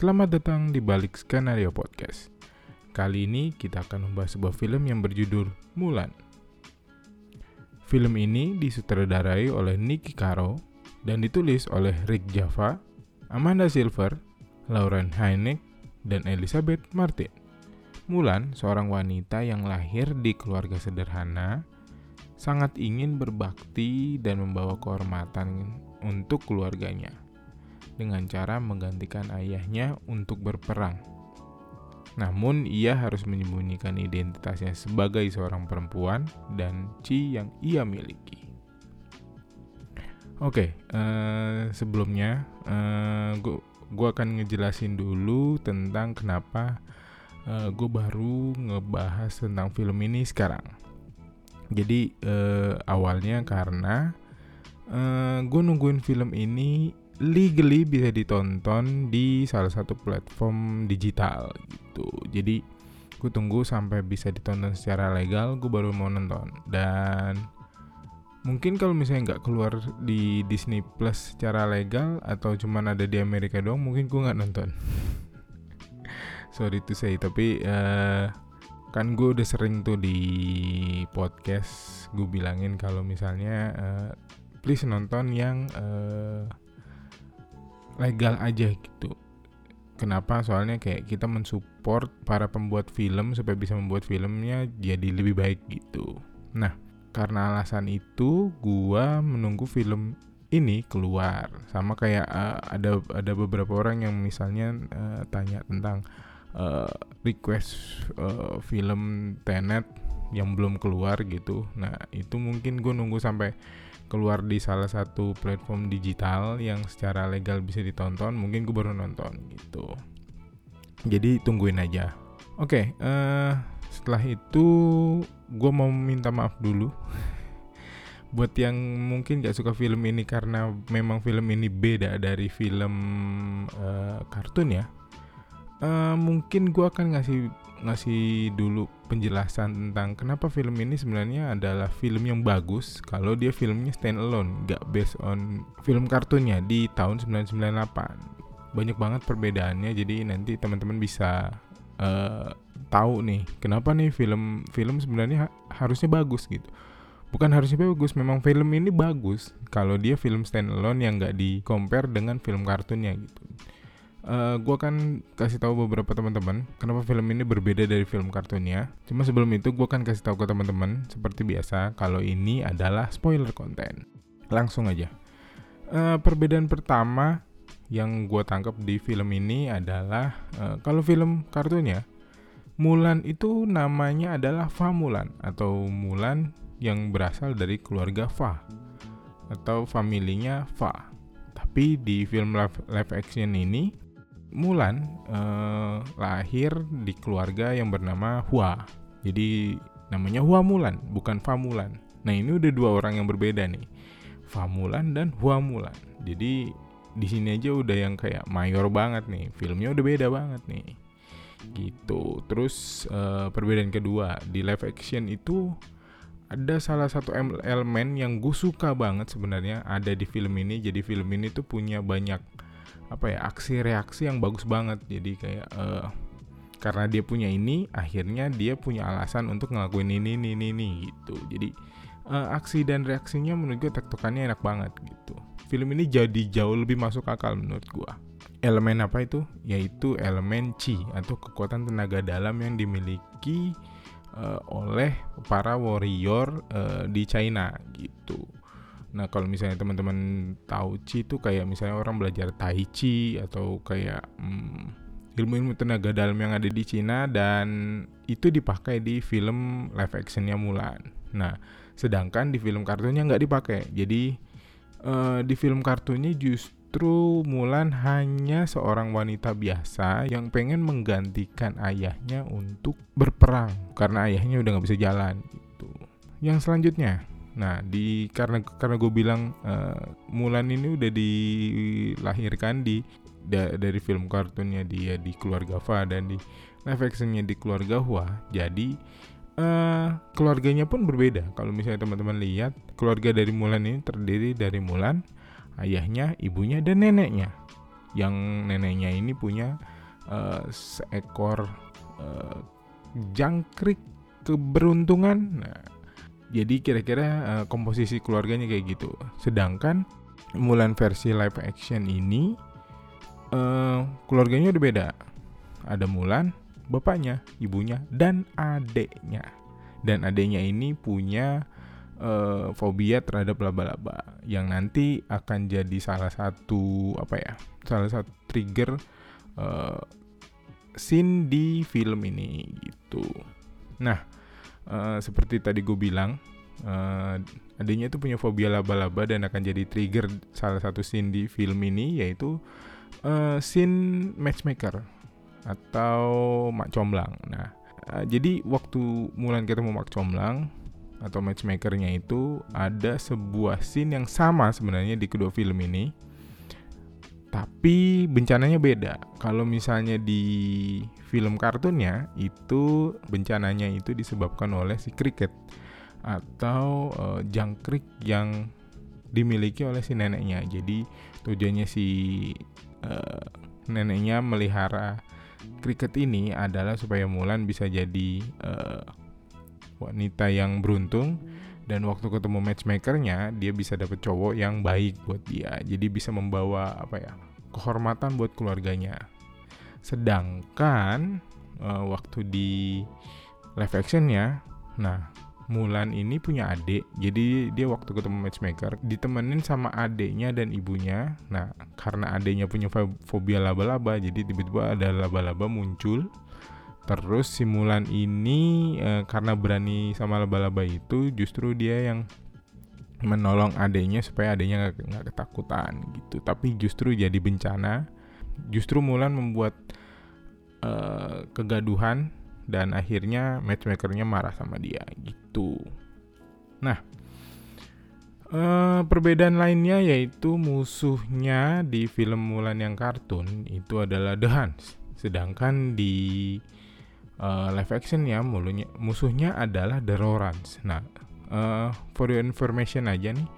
Selamat datang di balik skenario podcast. Kali ini kita akan membahas sebuah film yang berjudul Mulan. Film ini disutradarai oleh Nicky Caro dan ditulis oleh Rick Java, Amanda Silver, Lauren Hynek, dan Elizabeth Martin. Mulan, seorang wanita yang lahir di keluarga sederhana, sangat ingin berbakti dan membawa kehormatan untuk keluarganya dengan cara menggantikan ayahnya untuk berperang. Namun, ia harus menyembunyikan identitasnya sebagai seorang perempuan dan Chi yang ia miliki. Oke, uh, sebelumnya uh, gue akan ngejelasin dulu tentang kenapa uh, eh, gue baru ngebahas tentang film ini sekarang. Jadi uh, awalnya karena uh, gue nungguin film ini legally bisa ditonton di salah satu platform digital gitu. Jadi gue tunggu sampai bisa ditonton secara legal gue baru mau nonton. Dan mungkin kalau misalnya nggak keluar di Disney Plus secara legal atau cuman ada di Amerika doang mungkin gue nggak nonton. Sorry to say tapi uh, kan gue udah sering tuh di podcast gue bilangin kalau misalnya uh, please nonton yang uh, legal aja gitu. Kenapa? Soalnya kayak kita mensupport para pembuat film supaya bisa membuat filmnya jadi lebih baik gitu. Nah karena alasan itu gua menunggu film ini keluar. Sama kayak uh, ada ada beberapa orang yang misalnya uh, tanya tentang uh, request uh, film Tenet yang belum keluar gitu. Nah itu mungkin gue nunggu sampai keluar di salah satu platform digital yang secara legal bisa ditonton mungkin gue baru nonton gitu. Jadi tungguin aja. Oke okay, uh, eh, setelah itu gue mau minta maaf dulu. Buat yang mungkin gak suka film ini karena memang film ini beda dari film uh, kartun ya uh, mungkin gue akan ngasih ngasih dulu penjelasan tentang kenapa film ini sebenarnya adalah film yang bagus kalau dia filmnya stand alone, gak based on film kartunnya di tahun 1998. Banyak banget perbedaannya, jadi nanti teman-teman bisa uh, tahu nih kenapa nih film film sebenarnya ha harusnya bagus gitu. Bukan harusnya bagus, memang film ini bagus kalau dia film stand alone yang gak di compare dengan film kartunnya gitu uh, eh, gue akan kasih tahu beberapa teman-teman kenapa film ini berbeda dari film kartunnya. Cuma sebelum itu gue akan kasih tahu ke teman-teman seperti biasa kalau ini adalah spoiler konten. Langsung aja. Uh, perbedaan pertama yang gue tangkap di film ini adalah uh, kalau film kartunnya Mulan itu namanya adalah Fa Mulan atau Mulan yang berasal dari keluarga Fa atau familinya Fa. Tapi di film live, live action ini Mulan uh, lahir di keluarga yang bernama Hua. Jadi namanya Hua Mulan, bukan Fa Mulan. Nah ini udah dua orang yang berbeda nih, Fa Mulan dan Hua Mulan. Jadi di sini aja udah yang kayak mayor banget nih, filmnya udah beda banget nih. Gitu. Terus uh, perbedaan kedua di live action itu ada salah satu elemen yang gue suka banget sebenarnya ada di film ini. Jadi film ini tuh punya banyak apa ya aksi reaksi yang bagus banget. Jadi kayak uh, karena dia punya ini akhirnya dia punya alasan untuk ngelakuin ini ini ini, ini gitu. Jadi uh, aksi dan reaksinya menurut gue tektokannya enak banget gitu. Film ini jadi jauh lebih masuk akal menurut gue elemen apa itu? Yaitu elemen chi atau kekuatan tenaga dalam yang dimiliki uh, oleh para warrior uh, di China gitu Nah kalau misalnya teman-teman tahu Chi itu kayak misalnya orang belajar Tai Chi atau kayak hmm, ilmu-ilmu tenaga dalam yang ada di Cina dan itu dipakai di film live actionnya Mulan. Nah sedangkan di film kartunnya nggak dipakai. Jadi uh, di film kartunnya justru Mulan hanya seorang wanita biasa yang pengen menggantikan ayahnya untuk berperang karena ayahnya udah nggak bisa jalan gitu. Yang selanjutnya Nah, di karena karena gue bilang uh, Mulan ini udah dilahirkan di da, dari film kartunnya dia di keluarga Fa dan di live actionnya di keluarga Hua. Jadi uh, keluarganya pun berbeda. Kalau misalnya teman-teman lihat, keluarga dari Mulan ini terdiri dari Mulan, ayahnya, ibunya dan neneknya. yang neneknya ini punya uh, seekor uh, jangkrik keberuntungan. Nah, jadi kira-kira uh, komposisi keluarganya kayak gitu. Sedangkan Mulan versi live action ini uh, keluarganya udah beda. Ada Mulan, bapaknya, ibunya, dan adeknya. Dan adeknya ini punya uh, fobia terhadap laba-laba yang nanti akan jadi salah satu apa ya? Salah satu trigger uh, scene di film ini gitu. Nah, uh, seperti tadi gue bilang, uh, adanya itu punya fobia laba-laba dan akan jadi trigger salah satu scene di film ini yaitu uh, scene matchmaker atau Mak Comblang. Nah, uh, jadi waktu Mulan ketemu Mak Comblang atau matchmakernya itu ada sebuah scene yang sama sebenarnya di kedua film ini. Tapi bencananya beda. Kalau misalnya di film kartunnya itu bencananya itu disebabkan oleh si cricket atau uh, jangkrik yang dimiliki oleh si neneknya. Jadi tujuannya si uh, neneknya melihara kriket ini adalah supaya Mulan bisa jadi uh, wanita yang beruntung dan waktu ketemu matchmakernya dia bisa dapet cowok yang baik buat dia jadi bisa membawa apa ya kehormatan buat keluarganya sedangkan uh, waktu di live actionnya nah Mulan ini punya adik, jadi dia waktu ketemu matchmaker ditemenin sama adiknya dan ibunya. Nah, karena adiknya punya fobia laba-laba, jadi tiba-tiba ada laba-laba muncul. Terus si Mulan ini e, karena berani sama laba-laba itu, justru dia yang menolong adiknya supaya adiknya nggak ketakutan gitu. Tapi justru jadi bencana. Justru Mulan membuat e, kegaduhan dan akhirnya matchmakernya marah sama dia gitu. Nah, uh, perbedaan lainnya yaitu musuhnya di film Mulan yang kartun itu adalah The Hans, sedangkan di uh, live action ya mulunya, musuhnya adalah The Rorans. Nah, uh, for your information aja nih.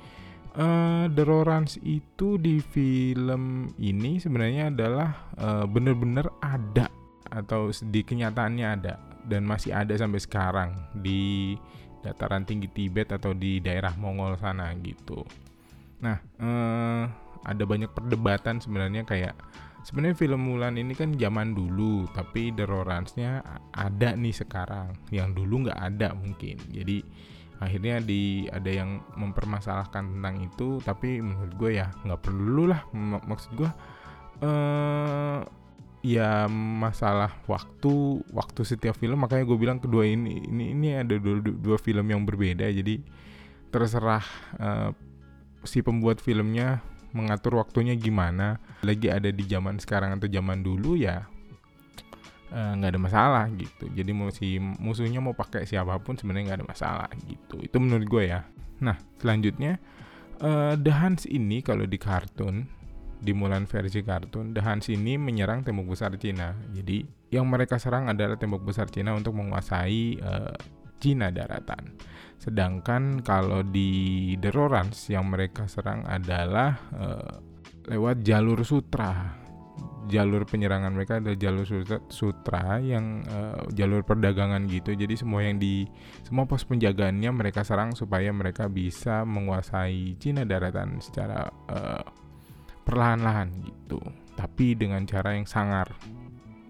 Uh, The Rorans itu di film ini sebenarnya adalah uh, bener-bener ada atau di kenyataannya ada dan masih ada sampai sekarang di dataran tinggi Tibet atau di daerah Mongol sana gitu. Nah, eh, ada banyak perdebatan sebenarnya kayak sebenarnya film Mulan ini kan zaman dulu, tapi The Rorans-nya ada nih sekarang, yang dulu nggak ada mungkin. Jadi akhirnya di ada yang mempermasalahkan tentang itu, tapi menurut gue ya nggak perlu lah. maksud gue eh, ya masalah waktu waktu setiap film makanya gue bilang kedua ini ini ini ada dua, dua film yang berbeda jadi terserah uh, si pembuat filmnya mengatur waktunya gimana lagi ada di zaman sekarang atau zaman dulu ya eh, nggak uh, ada masalah gitu jadi mau si musuhnya mau pakai siapa pun sebenarnya nggak ada masalah gitu itu menurut gue ya nah selanjutnya uh, The Hans ini kalau di kartun di Mulan versi kartun, The Hans ini menyerang tembok besar Cina. Jadi yang mereka serang adalah tembok besar Cina untuk menguasai uh, Cina daratan. Sedangkan kalau di The Rorans yang mereka serang adalah uh, lewat jalur sutra. Jalur penyerangan mereka adalah jalur sutra, sutra yang uh, jalur perdagangan gitu. Jadi semua yang di semua pos penjagaannya mereka serang supaya mereka bisa menguasai Cina daratan secara uh, perlahan-lahan gitu tapi dengan cara yang sangar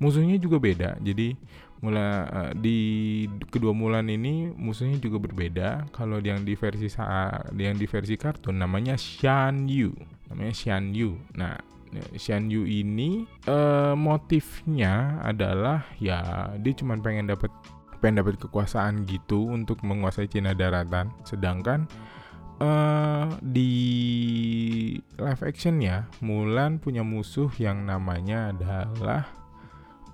musuhnya juga beda jadi mula uh, di kedua Mulan ini musuhnya juga berbeda. Kalau yang di versi yang di versi kartun namanya Xian Yu. Namanya Xian Yu. Nah Xian Yu ini uh, motifnya adalah ya dia cuma pengen dapat pengen dapat kekuasaan gitu untuk menguasai Cina daratan. Sedangkan uh, di live action ya Mulan punya musuh yang namanya adalah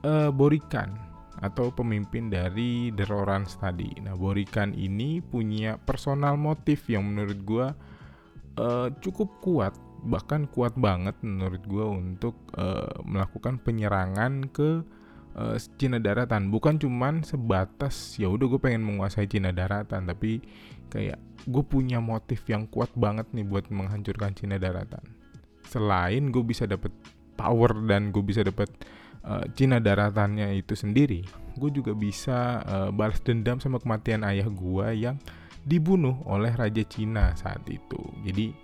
uh, Borikan atau pemimpin dari The Rorans tadi. Nah, Borikan ini punya personal motif yang menurut gue uh, cukup kuat, bahkan kuat banget menurut gue untuk uh, melakukan penyerangan ke uh, Cina daratan. Bukan cuman sebatas ya udah gue pengen menguasai Cina daratan, tapi kayak gue punya motif yang kuat banget nih buat menghancurkan Cina daratan. Selain gue bisa dapet power dan gue bisa dapat uh, Cina daratannya itu sendiri gue juga bisa uh, balas dendam sama kematian ayah gue yang dibunuh oleh raja Cina saat itu jadi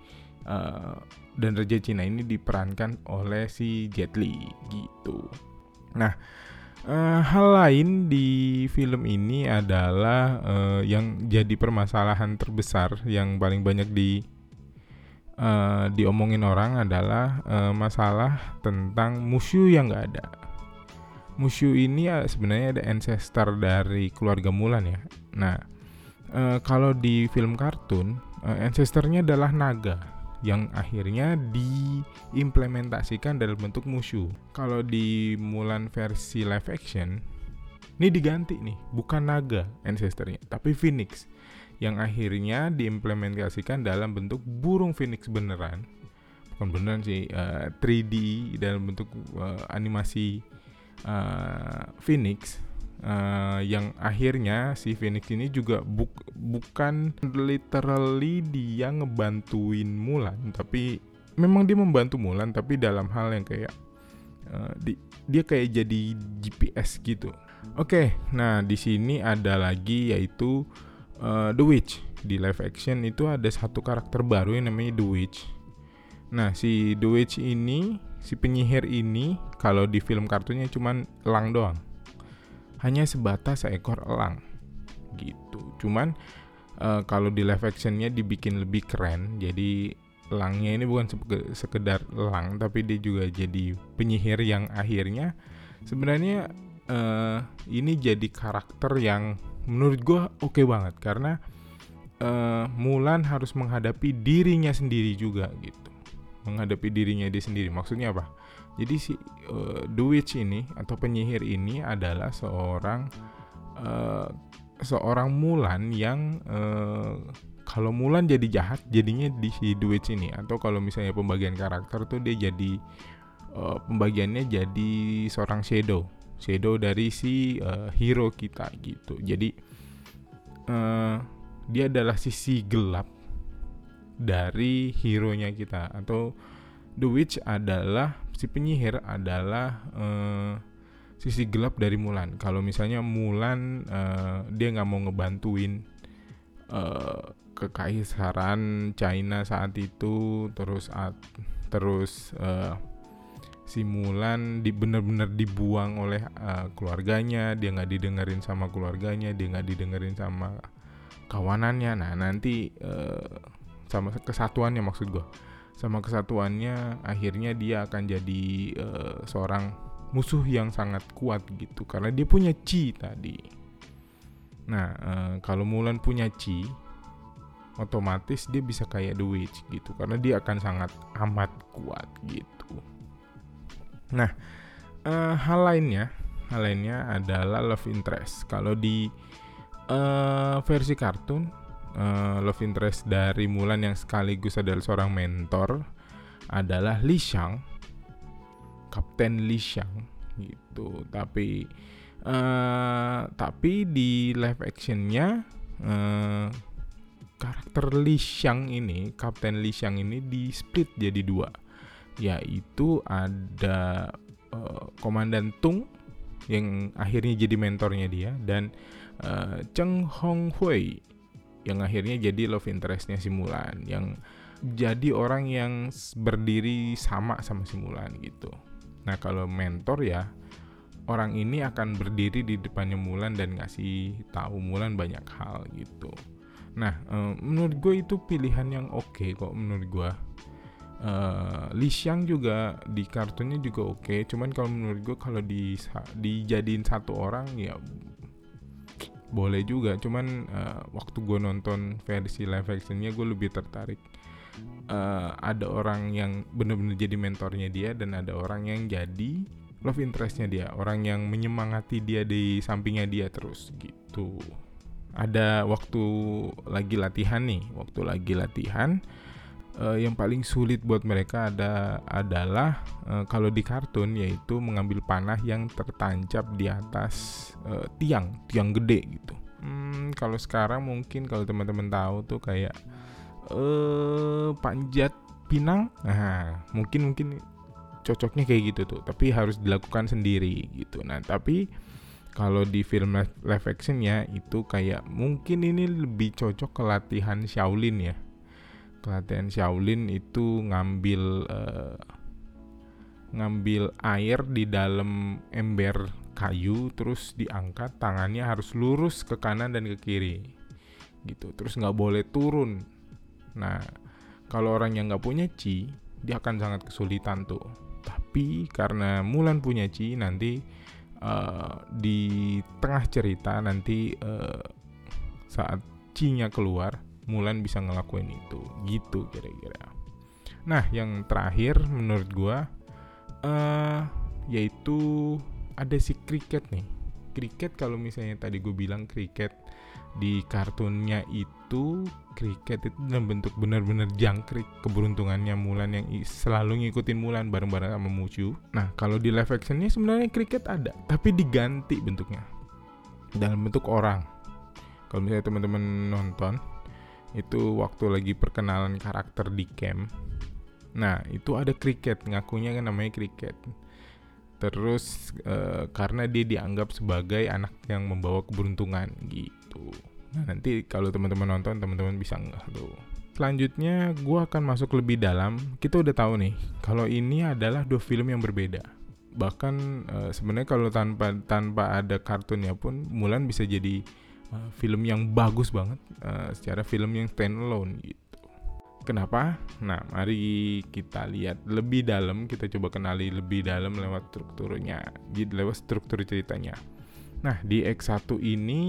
uh, dan raja Cina ini diperankan oleh si Jet Li gitu nah uh, hal lain di film ini adalah uh, yang jadi permasalahan terbesar yang paling banyak di uh, diomongin orang adalah uh, masalah tentang Mushu yang nggak ada. Mushu ini uh, sebenarnya ada ancestor dari keluarga Mulan ya. Nah, uh, kalau di film kartun, uh, ancestornya adalah naga yang akhirnya diimplementasikan dalam bentuk Mushu. Kalau di Mulan versi live action, ini diganti nih, bukan naga ancestornya, tapi phoenix yang akhirnya diimplementasikan dalam bentuk burung phoenix beneran bukan beneran sih eh, 3D dalam bentuk uh, animasi uh, phoenix uh, yang akhirnya si phoenix ini juga bu bukan literally dia ngebantuin Mulan tapi memang dia membantu Mulan tapi dalam hal yang kayak uh, di, dia kayak jadi GPS gitu. Oke, okay, nah di sini ada lagi yaitu uh, The Witch di live action itu ada satu karakter baru yang namanya The Witch. Nah si The Witch ini si penyihir ini kalau di film kartunya cuma elang doang, hanya sebatas seekor elang gitu. Cuman uh, kalau di live actionnya dibikin lebih keren, jadi elangnya ini bukan sekedar elang tapi dia juga jadi penyihir yang akhirnya sebenarnya uh, ini jadi karakter yang menurut gue oke okay banget. Karena uh, Mulan harus menghadapi dirinya sendiri juga gitu menghadapi dirinya dia sendiri. Maksudnya apa? Jadi si uh, The Witch ini atau penyihir ini adalah seorang uh, seorang Mulan yang uh, kalau Mulan jadi jahat jadinya di si The Witch ini. Atau kalau misalnya pembagian karakter tuh dia jadi uh, pembagiannya jadi seorang shadow. Shadow dari si uh, hero kita gitu. Jadi uh, dia adalah sisi gelap dari hero-nya kita atau The Witch adalah si penyihir adalah uh, sisi gelap dari Mulan. Kalau misalnya Mulan uh, dia nggak mau ngebantuin uh, kekaisaran China saat itu, terus at, terus uh, si Mulan di bener-bener dibuang oleh uh, keluarganya dia nggak didengerin sama keluarganya dia nggak didengerin sama kawanannya nah nanti uh, sama kesatuannya maksud gue sama kesatuannya akhirnya dia akan jadi uh, seorang musuh yang sangat kuat gitu karena dia punya chi tadi. Nah uh, kalau Mulan punya chi otomatis dia bisa kayak The Witch gitu karena dia akan sangat amat kuat gitu. Nah, uh, hal lainnya, hal lainnya adalah love interest. Kalau di uh, versi kartun, uh, love interest dari Mulan yang sekaligus adalah seorang mentor adalah Li Shang, Kapten Li Shang gitu. Tapi uh, tapi di live actionnya uh, karakter Li Shang ini, Kapten Li Shang ini di split jadi dua. Yaitu ada uh, Komandan Tung yang akhirnya jadi mentornya dia dan uh, Cheng Hong Hui yang akhirnya jadi love interestnya si Mulan yang jadi orang yang berdiri sama sama si Mulan gitu. Nah kalau mentor ya orang ini akan berdiri di depannya Mulan dan ngasih tahu Mulan banyak hal gitu. Nah uh, menurut gue itu pilihan yang oke okay kok menurut gue uh, Li Xiang juga di kartunnya juga oke okay. cuman kalau menurut gue kalau di dijadiin satu orang ya boleh juga cuman uh, waktu gue nonton versi live actionnya gue lebih tertarik uh, ada orang yang bener-bener jadi mentornya dia dan ada orang yang jadi love interestnya dia orang yang menyemangati dia di sampingnya dia terus gitu. Ada waktu lagi latihan nih waktu lagi latihan uh, yang paling sulit buat mereka ada adalah uh, kalau di kartun yaitu mengambil panah yang tertancap di atas uh, tiang tiang gede gitu. Hmm, kalau sekarang mungkin kalau teman-teman tahu tuh kayak uh, panjat pinang, nah mungkin mungkin cocoknya kayak gitu tuh tapi harus dilakukan sendiri gitu. Nah tapi kalau di film live action ya itu kayak mungkin ini lebih cocok ke latihan Shaolin ya pelatihan Shaolin itu ngambil uh, ngambil air di dalam ember kayu terus diangkat tangannya harus lurus ke kanan dan ke kiri gitu. Terus nggak boleh turun. Nah kalau orang yang nggak punya chi dia akan sangat kesulitan tuh. Tapi karena Mulan punya chi nanti uh, di tengah cerita nanti uh, saat chi-nya keluar Mulan bisa ngelakuin itu gitu kira-kira nah yang terakhir menurut gua uh, yaitu ada si cricket nih cricket kalau misalnya tadi gue bilang cricket di kartunnya itu cricket itu dalam bentuk benar-benar jangkrik keberuntungannya Mulan yang selalu ngikutin Mulan bareng-bareng sama Mushu. Nah kalau di live actionnya sebenarnya cricket ada tapi diganti bentuknya dalam bentuk orang. Kalau misalnya teman-teman nonton itu waktu lagi perkenalan karakter di camp. Nah itu ada cricket ngakunya kan namanya cricket. Terus uh, karena dia dianggap sebagai anak yang membawa keberuntungan gitu. Nah nanti kalau teman-teman nonton teman-teman bisa nggak tuh. Selanjutnya gue akan masuk lebih dalam. Kita udah tahu nih kalau ini adalah dua film yang berbeda. Bahkan uh, sebenarnya kalau tanpa tanpa ada kartunnya pun Mulan bisa jadi uh, film yang bagus banget uh, secara film yang standalone gitu Kenapa? Nah, mari kita lihat lebih dalam, kita coba kenali lebih dalam lewat strukturnya, lewat struktur ceritanya. Nah, di X1 ini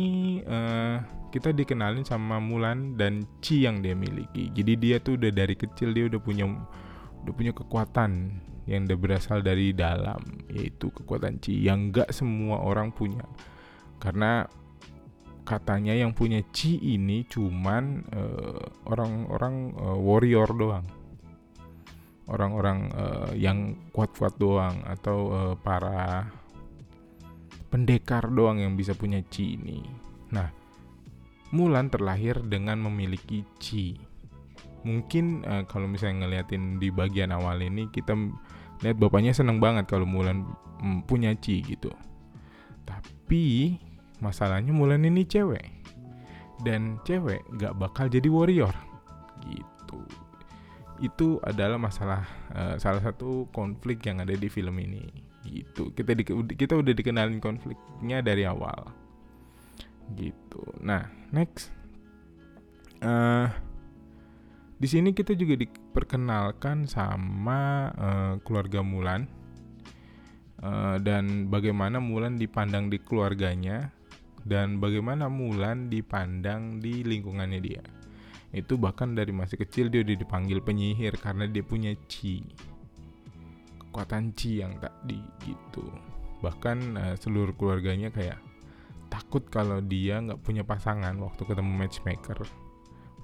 uh, kita dikenalin sama Mulan dan Chi yang dia miliki. Jadi dia tuh udah dari kecil dia udah punya udah punya kekuatan yang udah berasal dari dalam, yaitu kekuatan Chi yang gak semua orang punya. Karena katanya yang punya chi ini cuman uh, orang-orang uh, warrior doang. Orang-orang uh, yang kuat-kuat doang atau uh, para pendekar doang yang bisa punya chi ini. Nah Mulan terlahir dengan memiliki chi. Mungkin uh, kalau misalnya ngeliatin di bagian awal ini kita lihat bapaknya seneng banget kalau Mulan punya chi gitu. Tapi masalahnya Mulan ini cewek. Dan cewek gak bakal jadi warrior. Gitu. Itu adalah masalah uh, salah satu konflik yang ada di film ini. Gitu. Kita di, kita udah dikenalin konfliknya dari awal. Gitu. Nah next. Uh, di sini kita juga diperkenalkan sama uh, keluarga Mulan. Uh, dan bagaimana Mulan dipandang di keluarganya dan bagaimana Mulan dipandang di lingkungannya dia. Itu bahkan dari masih kecil dia udah dipanggil penyihir karena dia punya chi. Kekuatan chi yang tak di gitu. Bahkan uh, seluruh keluarganya kayak takut kalau dia nggak punya pasangan waktu ketemu matchmaker.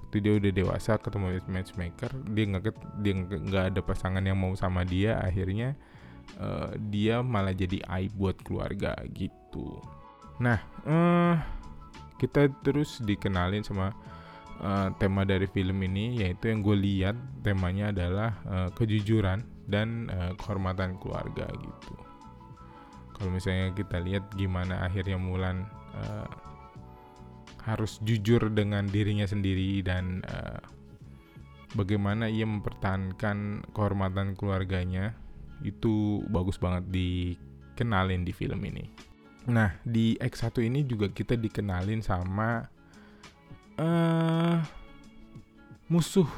Waktu dia udah dewasa ketemu matchmaker, dia nggak dia nggak ada pasangan yang mau sama dia, akhirnya uh, dia malah jadi aib buat keluarga gitu. Nah, uh, kita terus dikenalin sama uh, tema dari film ini yaitu yang gue lihat temanya adalah uh, kejujuran dan uh, kehormatan keluarga gitu. Kalau misalnya kita lihat gimana akhirnya Mulan uh, harus jujur dengan dirinya sendiri dan uh, bagaimana ia mempertahankan kehormatan keluarganya itu bagus banget dikenalin di film ini. Nah, di X1 ini juga kita dikenalin sama uh, musuh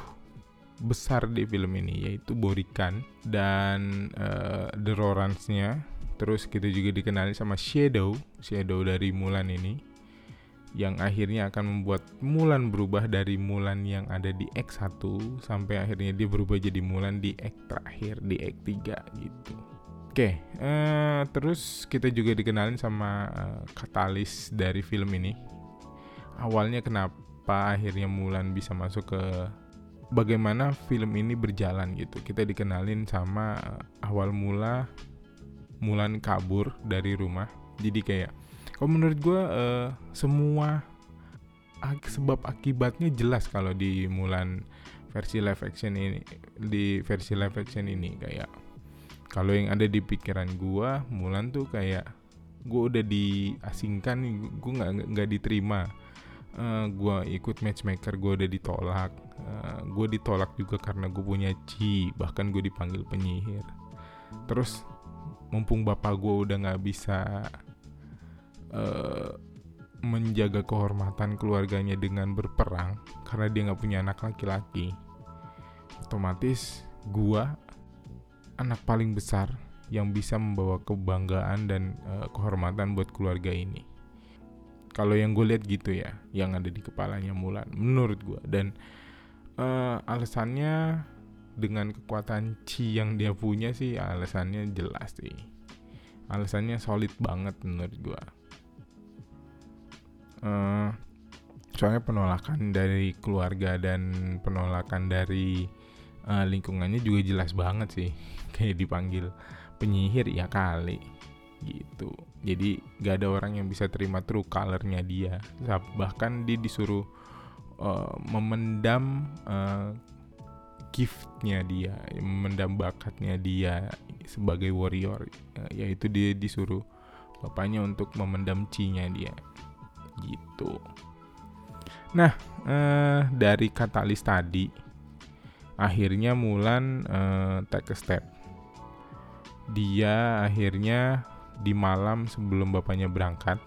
besar di film ini yaitu Borikan dan uh, The Rorans-nya. Terus kita juga dikenalin sama Shadow, Shadow dari Mulan ini yang akhirnya akan membuat Mulan berubah dari Mulan yang ada di X1 sampai akhirnya dia berubah jadi Mulan di X terakhir di X3 gitu. Oke, okay, uh, eh, terus kita juga dikenalin sama uh, katalis dari film ini. Awalnya kenapa akhirnya Mulan bisa masuk ke bagaimana film ini berjalan gitu. Kita dikenalin sama uh, awal mula Mulan kabur dari rumah. Jadi kayak, kalau menurut gue uh, semua ak sebab akibatnya jelas kalau di Mulan versi live action ini, di versi live action ini kayak kalau yang ada di pikiran gue Mulan tuh kayak gue udah diasingkan gue nggak nggak diterima. Uh, gue ikut matchmaker gue udah ditolak. Uh, gue ditolak juga karena gue punya Ci bahkan gue dipanggil penyihir. Terus mumpung bapak gue udah nggak bisa uh, menjaga kehormatan keluarganya dengan berperang karena dia nggak punya anak laki-laki otomatis gua anak paling besar yang bisa membawa kebanggaan dan uh, kehormatan buat keluarga ini. Kalau yang gue lihat gitu ya yang ada di kepalanya Mulan menurut gue. Dan uh, alasannya dengan kekuatan Chi yang dia punya sih alasannya jelas sih. Alasannya solid banget menurut gue. Uh, soalnya penolakan dari keluarga dan penolakan dari uh, lingkungannya juga jelas banget sih kayak dipanggil penyihir ya kali. Gitu. Jadi gak ada orang yang bisa terima true colornya dia. Bahkan dia disuruh uh, memendam uh, giftnya dia memendam bakatnya dia sebagai warrior. Uh, yaitu dia disuruh bapaknya untuk memendam cinya dia. Gitu. Nah uh, dari katalis tadi akhirnya Mulan uh, take a step dia akhirnya di malam sebelum bapaknya berangkat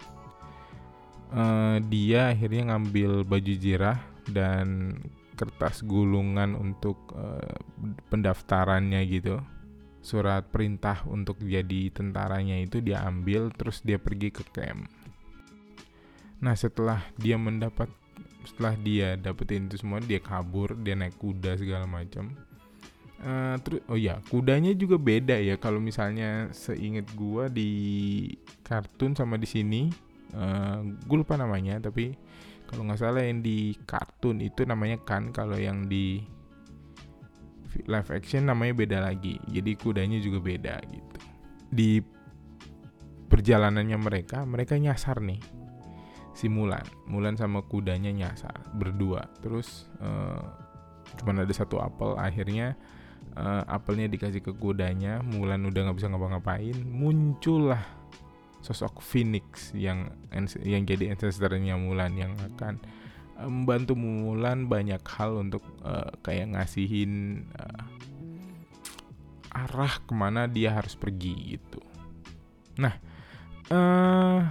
uh, dia akhirnya ngambil baju jirah dan kertas gulungan untuk uh, pendaftarannya gitu. Surat perintah untuk jadi tentaranya itu dia ambil terus dia pergi ke camp. Nah setelah dia mendapat setelah dia dapetin itu semua dia kabur dia naik kuda segala macam Uh, terus oh ya kudanya juga beda ya. Kalau misalnya seinget gua di kartun sama di sini uh, gue lupa namanya tapi kalau nggak salah yang di kartun itu namanya kan kalau yang di live action namanya beda lagi. Jadi kudanya juga beda gitu. Di perjalanannya mereka mereka nyasar nih. Si Mulan Mulan sama kudanya nyasar berdua. Terus uh, cuman ada satu apel akhirnya uh, apelnya dikasih ke kudanya Mulan udah nggak bisa ngapa-ngapain muncullah sosok Phoenix yang yang jadi ancestornya Mulan yang akan membantu Mulan banyak hal untuk uh, kayak ngasihin uh, arah ke mana dia harus pergi gitu. Nah, uh,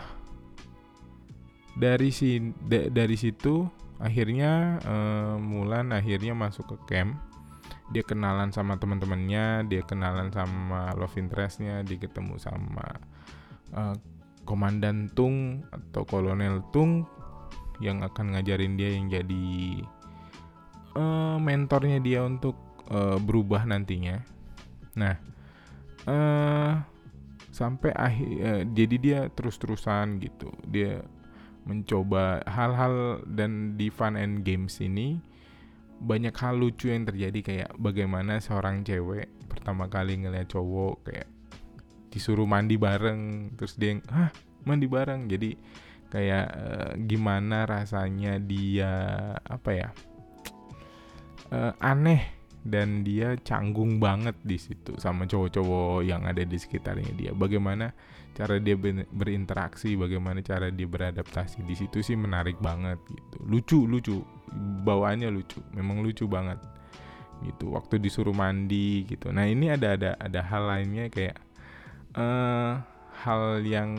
dari si da, dari situ akhirnya uh, Mulan akhirnya masuk ke camp dia kenalan sama teman-temannya dia kenalan sama love interestnya dia ketemu sama uh, komandan Tung atau kolonel Tung yang akan ngajarin dia yang jadi uh, mentornya dia untuk uh, berubah nantinya. Nah uh, sampai akhir uh, jadi dia terus-terusan gitu. Dia mencoba hal-hal dan di fun and games ini banyak hal lucu yang terjadi kayak bagaimana seorang cewek pertama kali ngeliat cowok kayak disuruh mandi bareng terus dia hah mandi bareng? Jadi kayak uh, gimana rasanya dia apa ya uh, aneh dan dia canggung banget di situ sama cowok-cowok yang ada di sekitarnya dia. Bagaimana cara dia berinteraksi bagaimana cara dia beradaptasi di situ sih menarik banget gitu. Lucu lucu. Bawaannya lucu. Memang lucu banget gitu. Waktu disuruh mandi gitu. Nah ini ada ada ada hal lainnya kayak uh, hal yang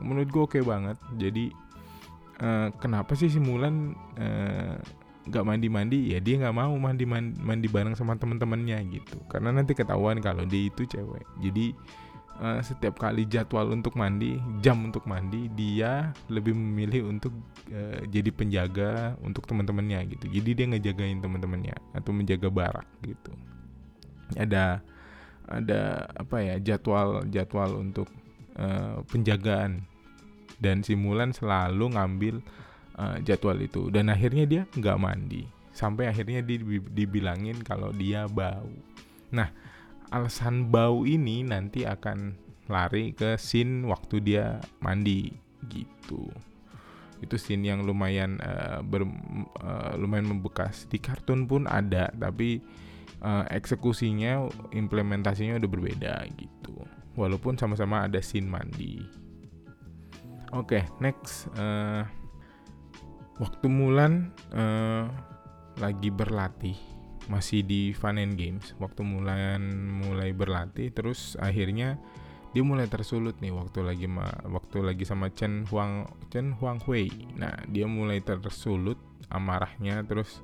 menurut gue oke okay banget. Jadi uh, kenapa sih si Mulan uh, nggak mandi mandi ya dia nggak mau mandi mandi, bareng sama teman-temannya gitu. Karena nanti ketahuan kalau dia itu cewek. Jadi uh, setiap kali jadwal untuk mandi, jam untuk mandi, dia lebih memilih untuk uh, jadi penjaga untuk teman-temannya gitu. Jadi dia ngejagain teman-temannya atau menjaga barak gitu. Ada ada apa ya jadwal jadwal untuk uh, penjagaan dan simulan selalu ngambil uh, jadwal itu dan akhirnya dia nggak mandi sampai akhirnya dibilangin kalau dia bau. Nah alasan bau ini nanti akan lari ke scene waktu dia mandi gitu. Itu scene yang lumayan uh, ber, uh, lumayan membekas. Di kartun pun ada tapi uh, eksekusinya implementasinya udah berbeda gitu. Walaupun sama-sama ada scene mandi. Oke okay, next uh, waktu Mulan uh, lagi berlatih masih di Fun and Games. Waktu Mulan mulai berlatih terus akhirnya dia mulai tersulut nih waktu lagi ma waktu lagi sama Chen Huang Chen Huang Hui nah dia mulai tersulut amarahnya terus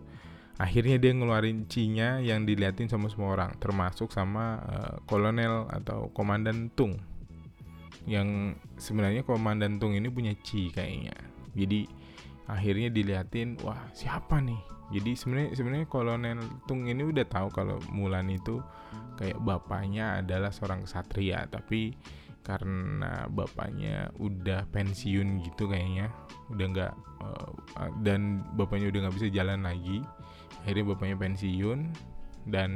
akhirnya dia ngeluarin cinya yang diliatin sama semua orang termasuk sama uh, kolonel atau komandan Tung. Yang sebenarnya komandan Tung ini punya ci kayaknya. Jadi akhirnya diliatin wah siapa nih jadi sebenarnya sebenarnya kolonel Tung ini udah tahu kalau Mulan itu kayak bapaknya adalah seorang kesatria. Tapi karena bapaknya udah pensiun gitu kayaknya udah nggak uh, dan bapaknya udah nggak bisa jalan lagi akhirnya bapaknya pensiun dan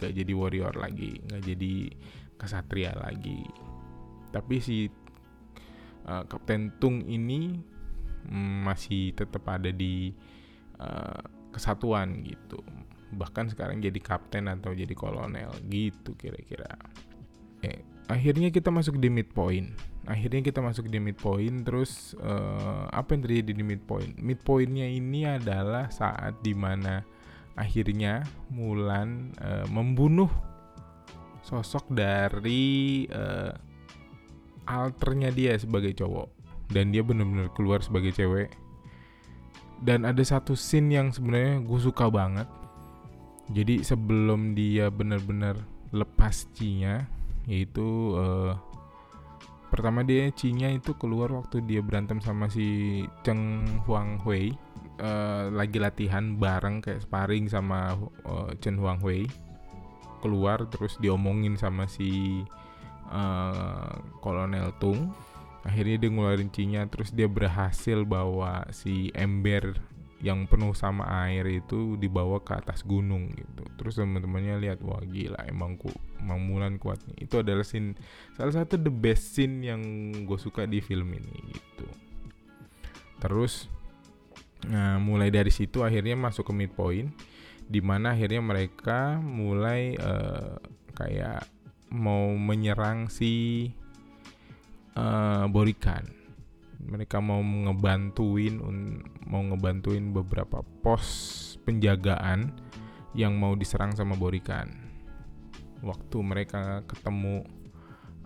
gak jadi warrior lagi gak jadi kesatria lagi. Tapi si uh, Kapten Tung ini mm, masih tetap ada di uh, kesatuan gitu. Bahkan sekarang jadi kapten atau jadi kolonel gitu kira-kira. Eh, akhirnya kita masuk di midpoint akhirnya kita masuk di midpoint terus uh, apa yang terjadi di midpoint midpointnya ini adalah saat di mana akhirnya Mulan uh, membunuh sosok dari uh, alternya dia sebagai cowok. Dan dia benar-benar keluar sebagai cewek dan ada satu scene yang sebenarnya gue suka banget. Jadi sebelum dia benar-benar lepas cinya yaitu uh, pertama dia cinya itu keluar waktu dia berantem sama si Cheng Huang Hui uh, lagi latihan bareng kayak sparring sama uh, Chen Huang Hui. Keluar terus diomongin sama si uh, Kolonel Tung akhirnya dia ngeluarin cinya terus dia berhasil bawa si ember yang penuh sama air itu dibawa ke atas gunung gitu. Terus teman-temannya lihat wah gila emang ku emang Mulan kuat nih. Itu adalah scene salah satu the best scene yang gue suka di film ini gitu. Terus Nah, mulai dari situ akhirnya masuk ke midpoint di mana akhirnya mereka mulai uh, kayak mau menyerang si uh, Borikan. Mereka mau ngebantuin mau ngebantuin beberapa pos penjagaan yang mau diserang sama Borikan. Waktu mereka ketemu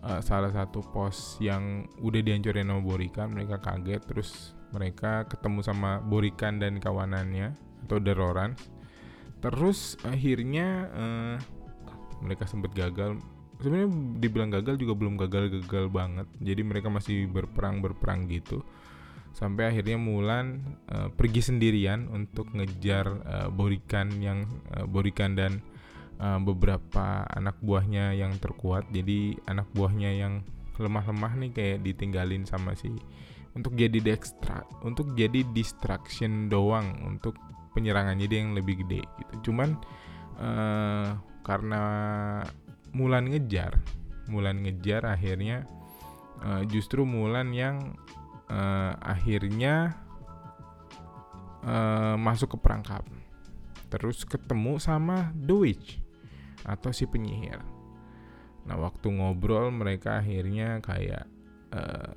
uh, salah satu pos yang udah dihancurin sama Borikan, mereka kaget terus mereka ketemu sama Borikan dan kawanannya atau Deroran terus akhirnya uh, mereka sempat gagal sebenarnya dibilang gagal juga belum gagal-gagal banget. Jadi mereka masih berperang berperang gitu. Sampai akhirnya Mulan uh, pergi sendirian untuk ngejar uh, Borikan yang uh, Borikan dan uh, beberapa anak buahnya yang terkuat. Jadi anak buahnya yang lemah-lemah nih kayak ditinggalin sama si untuk jadi dextra untuk jadi distraction doang untuk penyerangannya dia yang lebih gede gitu. Cuman uh, karena Mulan ngejar. Mulan ngejar akhirnya uh, justru Mulan yang uh, akhirnya uh, masuk ke perangkap. Terus ketemu sama The Witch atau si penyihir. Nah waktu ngobrol mereka akhirnya kayak uh,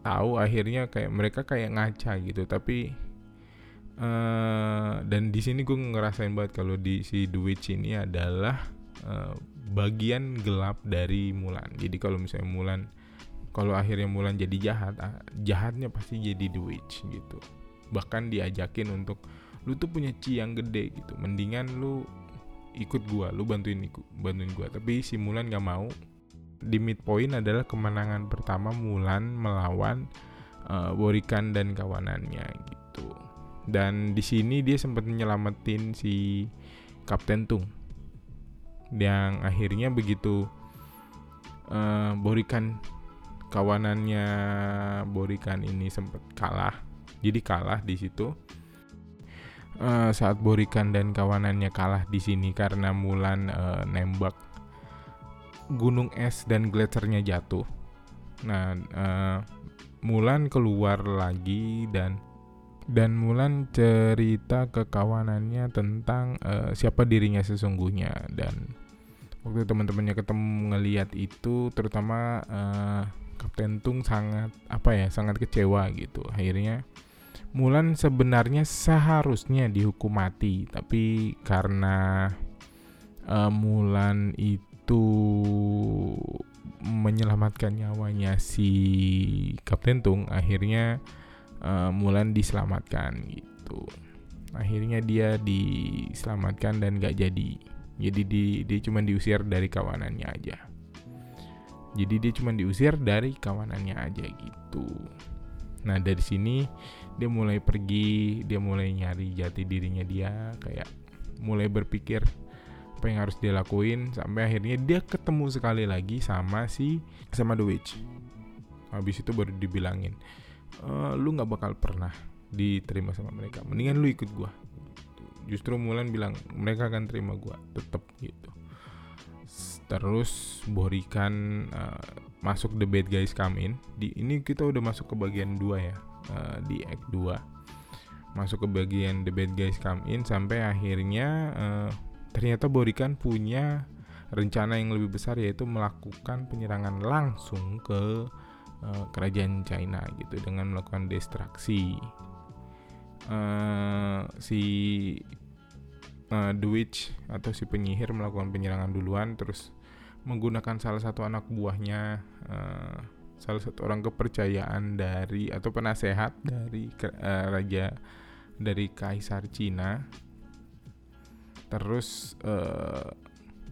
tahu akhirnya kayak mereka kayak ngaca gitu. Tapi uh, dan di sini gue ngerasain banget kalau di si The Witch ini adalah uh, bagian gelap dari Mulan. Jadi kalau misalnya Mulan kalau akhirnya Mulan jadi jahat ah, jahatnya pasti jadi The Witch gitu. Bahkan diajakin untuk lu tuh punya ci yang gede gitu. Mendingan lu ikut gua lu bantuin ikut bantuin gua. Tapi si Mulan gak mau. Di midpoint adalah kemenangan pertama Mulan melawan uh, Borikan dan kawanannya gitu. Dan di sini dia sempat menyelamatin si Kapten Tung yang akhirnya begitu uh, Borikan kawanannya Borikan ini sempat kalah. Jadi kalah di situ. Uh, saat Borikan dan kawanannya kalah di sini karena Mulan uh, nembak gunung es dan gletsernya jatuh. Nah, uh, Mulan keluar lagi dan dan Mulan cerita ke kawanannya tentang uh, siapa dirinya sesungguhnya dan waktu teman-temannya ketemu ngeliat itu terutama uh, Kapten Tung sangat apa ya sangat kecewa gitu. Akhirnya Mulan sebenarnya seharusnya dihukum mati tapi karena uh, Mulan itu menyelamatkan nyawanya si Kapten Tung akhirnya uh, Mulan diselamatkan gitu. Akhirnya dia diselamatkan dan gak jadi jadi di, dia cuma diusir dari kawanannya aja. Jadi dia cuma diusir dari kawanannya aja gitu. Nah dari sini dia mulai pergi dia mulai nyari jati dirinya dia kayak mulai berpikir apa yang harus dia lakuin sampai akhirnya dia ketemu sekali lagi sama si sama The Witch. Habis itu baru dibilangin uh, lu nggak bakal pernah diterima sama mereka. Mendingan lu ikut gua justru Mulan bilang mereka akan terima gua tetap gitu. Terus Borikan uh, masuk the bad guys come in. Di ini kita udah masuk ke bagian 2 ya uh, di act 2 masuk ke bagian the bad guys come in sampai akhirnya uh, ternyata Borikan punya rencana yang lebih besar yaitu melakukan penyerangan langsung ke uh, kerajaan China gitu dengan melakukan destruksi uh, si uh, The Witch atau si penyihir melakukan penyerangan duluan terus menggunakan salah satu anak buahnya uh, salah satu orang kepercayaan dari atau penasehat dari uh, raja dari kaisar Cina. Terus uh,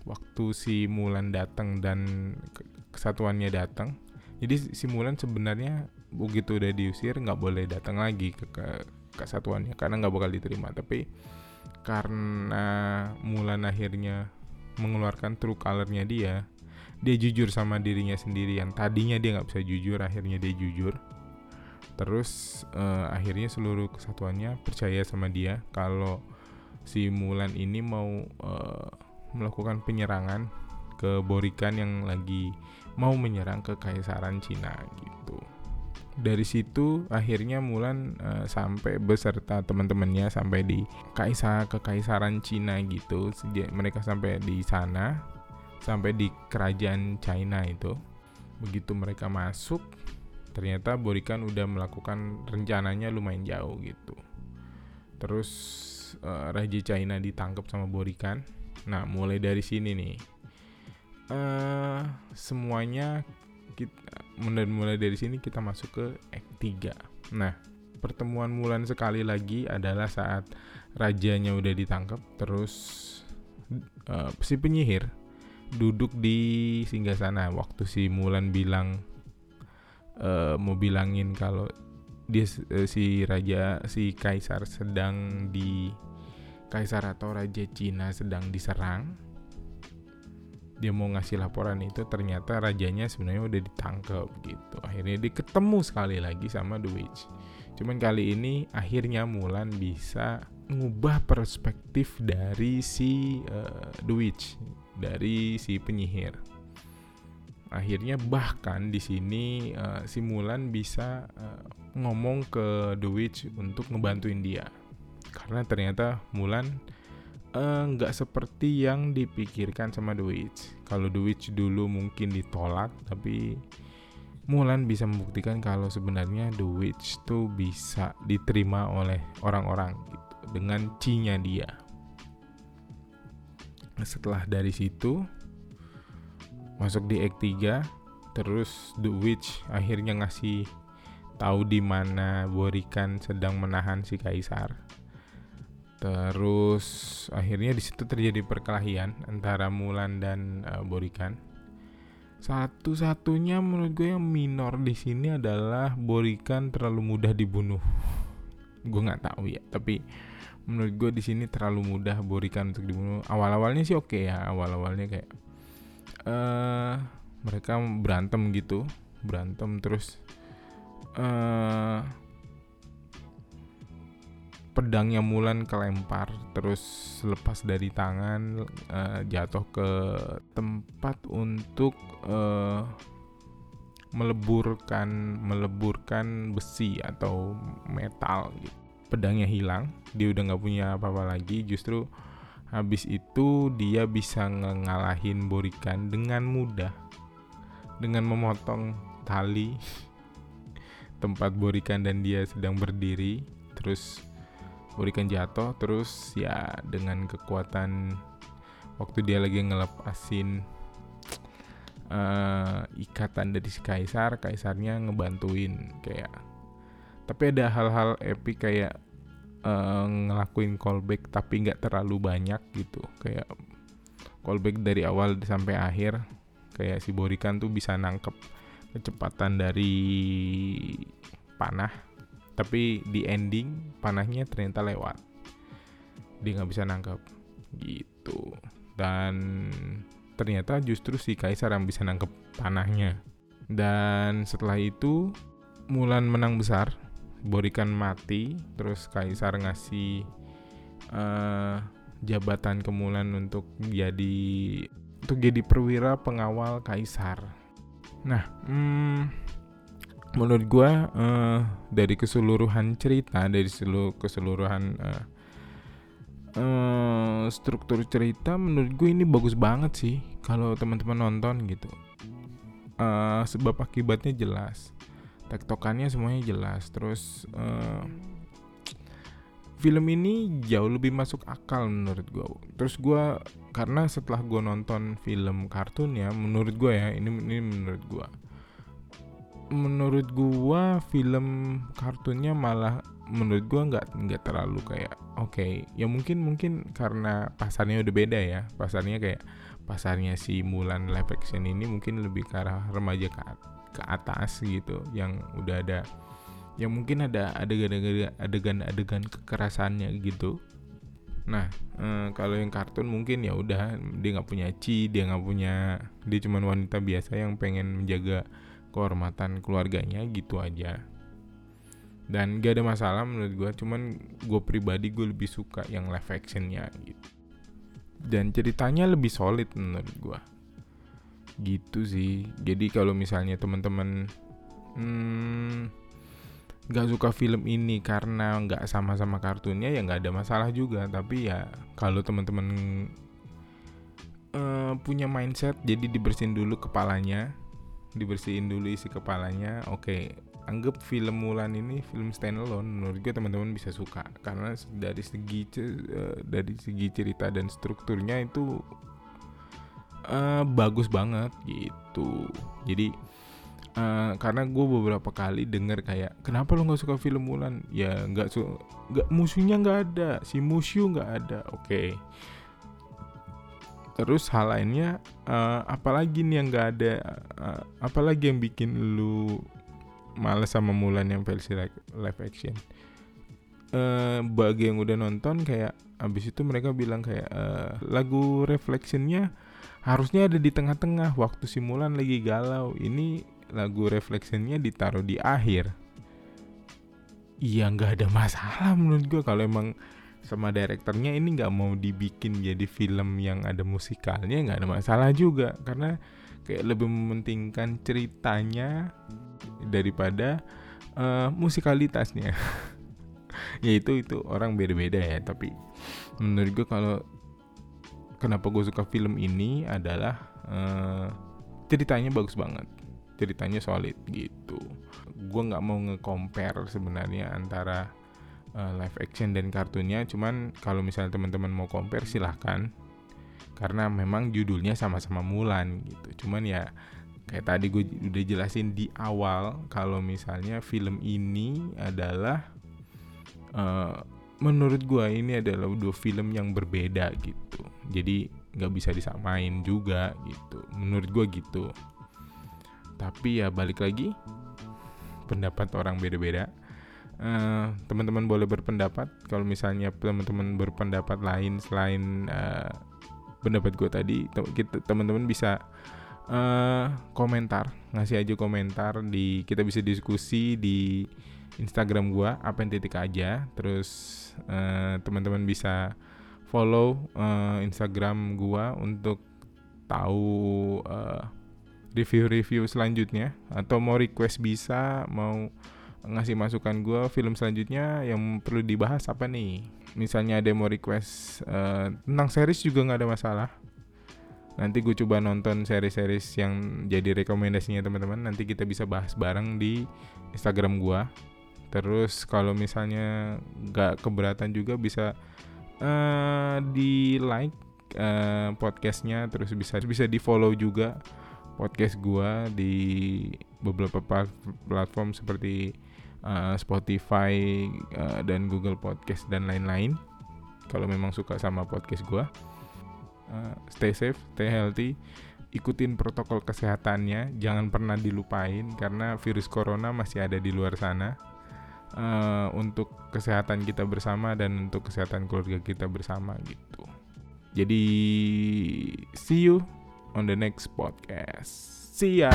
waktu si Mulan datang dan kesatuannya datang jadi si Mulan sebenarnya begitu udah diusir nggak boleh datang lagi ke, ke kesatuannya karena nggak bakal diterima tapi karena Mulan akhirnya mengeluarkan true colornya dia dia jujur sama dirinya sendiri yang tadinya dia nggak bisa jujur akhirnya dia jujur terus uh, akhirnya seluruh kesatuannya percaya sama dia kalau si Mulan ini mau uh, melakukan penyerangan ke Borikan yang lagi mau menyerang ke kekaisaran Cina gitu. Dari situ akhirnya Mulan uh, sampai beserta teman-temannya sampai di kaisar kekaisaran Cina gitu. Mereka sampai di sana sampai di kerajaan China itu. Begitu mereka masuk ternyata Borikan udah melakukan rencananya lumayan jauh gitu. Terus uh, Raja China ditangkap sama Borikan. Nah, mulai dari sini nih uh, semuanya kita mulai mulai dari sini kita masuk ke act 3. Nah, pertemuan Mulan sekali lagi adalah saat rajanya udah ditangkap terus uh, si penyihir duduk di singgah sana waktu si Mulan bilang uh, mau bilangin kalau dia uh, si raja si kaisar sedang di kaisar atau raja Cina sedang diserang dia mau ngasih laporan itu ternyata rajanya sebenarnya udah ditangkap gitu. Akhirnya dia ketemu sekali lagi sama The Witch. Cuman kali ini akhirnya Mulan bisa mengubah perspektif dari si uh, The Witch dari si penyihir. Akhirnya bahkan di sini uh, si Mulan bisa uh, ngomong ke The Witch untuk ngebantuin dia. Karena ternyata Mulan nggak uh, seperti yang dipikirkan sama The Witch. Kalau The Witch dulu mungkin ditolak, tapi Mulan bisa membuktikan kalau sebenarnya The Witch tuh bisa diterima oleh orang-orang gitu dengan cinya dia. Setelah dari situ masuk di Act 3, terus The Witch akhirnya ngasih tahu di mana Borikan sedang menahan si kaisar Terus akhirnya di situ terjadi perkelahian antara Mulan dan uh, Borikan. Satu-satunya menurut gue yang minor di sini adalah Borikan terlalu mudah dibunuh. gue nggak tahu ya, tapi menurut gue di sini terlalu mudah Borikan untuk dibunuh. Awal-awalnya sih oke okay ya, awal-awalnya kayak uh, mereka berantem gitu, berantem terus uh, pedangnya Mulan kelempar terus lepas dari tangan uh, jatuh ke tempat untuk uh, meleburkan meleburkan besi atau metal gitu. pedangnya hilang dia udah nggak punya apa-apa lagi justru habis itu dia bisa ngalahin Borikan dengan mudah dengan memotong tali tempat Borikan dan dia sedang berdiri terus Borikan jatuh terus ya dengan kekuatan waktu dia lagi ngelepasin uh, ikatan dari si kaisar kaisarnya ngebantuin kayak tapi ada hal-hal epic kayak uh, ngelakuin callback tapi nggak terlalu banyak gitu. Kayak callback dari awal sampai akhir kayak si Borikan tuh bisa nangkep kecepatan dari panah tapi di ending panahnya ternyata lewat. Dia nggak bisa nangkep. Gitu. Dan ternyata justru si kaisar yang bisa nangkep panahnya. Dan setelah itu Mulan menang besar. Borikan mati. Terus kaisar ngasih uh, jabatan kemulan untuk jadi untuk jadi perwira pengawal kaisar. Nah, hmm, menurut gue uh, dari keseluruhan cerita dari seluruh keseluruhan uh, uh, struktur cerita menurut gue ini bagus banget sih kalau teman-teman nonton gitu. Uh, sebab akibatnya jelas. Tektokannya semuanya jelas. Terus uh, film ini jauh lebih masuk akal menurut gue terus gue karena setelah gue nonton film kartunnya menurut gue ya ini ini menurut gue menurut gue film kartunnya malah menurut gue nggak nggak terlalu kayak oke okay, ya mungkin mungkin karena pasarnya udah beda ya. Pasarnya kayak pasarnya si Mulan live action ini mungkin lebih ke arah remaja ke ke atas gitu yang udah ada yang mungkin ada adegan-adegan kekerasannya gitu. Nah eh, kalau yang kartun mungkin ya udah dia nggak punya ci dia nggak punya dia cuma wanita biasa yang pengen menjaga kehormatan keluarganya gitu aja. Dan gak ada masalah menurut gue cuman gue pribadi gue lebih suka yang live actionnya gitu. Dan ceritanya lebih solid menurut gue gitu sih. Jadi kalau misalnya teman-teman hmm, nggak suka film ini karena nggak sama-sama kartunnya ya nggak ada masalah juga. Tapi ya kalau teman-teman uh, punya mindset jadi dibersihin dulu kepalanya dibersihin dulu isi kepalanya. Oke okay, anggap film Mulan ini film standalone. Menurut gue teman-teman bisa suka. Karena dari segi uh, dari segi cerita dan strukturnya itu uh, bagus banget gitu. Jadi uh, karena gue beberapa kali denger kayak kenapa lo nggak suka film Mulan? Ya nggak su nggak musuhnya nggak ada si Mushu nggak ada. Oke. okay. Terus hal lainnya uh, apalagi nih yang nggak ada uh, apalagi yang bikin lu males sama Mulan yang versi live action? Uh, bagi yang udah nonton kayak abis itu mereka bilang kayak uh, lagu reflectionnya harusnya ada di tengah-tengah waktu simulan lagi galau. Ini lagu reflectionnya ditaruh di akhir. Iya nggak ada masalah menurut gue kalau emang sama direkturnya ini nggak mau dibikin jadi film yang ada musikalnya nggak ada masalah juga. Karena kayak lebih mementingkan ceritanya daripada uh, musikalitasnya. Ya itu itu orang beda-beda ya. Tapi menurut gue kalau kenapa gue suka film ini adalah uh, ceritanya bagus banget. Ceritanya solid gitu. Gue nggak mau nge-compare sebenarnya antara uh, live action dan kartunnya cuman kalau misalnya teman-teman mau compare silahkan. Karena memang judulnya sama-sama Mulan gitu. Cuman ya kayak tadi gue udah jelasin di awal kalau misalnya film ini adalah uh, menurut gue ini adalah dua film yang berbeda gitu. Jadi nggak bisa disamain juga gitu. Menurut gue gitu. Tapi ya balik lagi pendapat orang beda-beda uh, teman-teman boleh berpendapat. Kalau misalnya teman-teman berpendapat lain selain uh, pendapat gue tadi teman-teman bisa uh, komentar. Ngasih aja komentar di kita bisa diskusi di Instagram gue apa yang titik aja. Terus uh, teman-teman bisa follow uh, Instagram gua untuk tahu uh, review-review selanjutnya. Atau mau request bisa mau ngasih masukan gue film selanjutnya yang perlu dibahas apa nih? Misalnya ada yang mau request uh, tentang series juga nggak ada masalah. Nanti gue coba nonton series-series yang jadi rekomendasinya teman-teman. Nanti kita bisa bahas bareng di Instagram gue terus kalau misalnya nggak keberatan juga bisa uh, di like uh, podcastnya. Terus bisa bisa di follow juga podcast gue di beberapa platform seperti uh, Spotify uh, dan Google Podcast dan lain-lain. Kalau memang suka sama podcast gue, uh, stay safe, stay healthy, ikutin protokol kesehatannya, jangan pernah dilupain karena virus corona masih ada di luar sana. Uh, untuk kesehatan kita bersama dan untuk kesehatan keluarga kita bersama gitu. Jadi see you on the next podcast. See ya.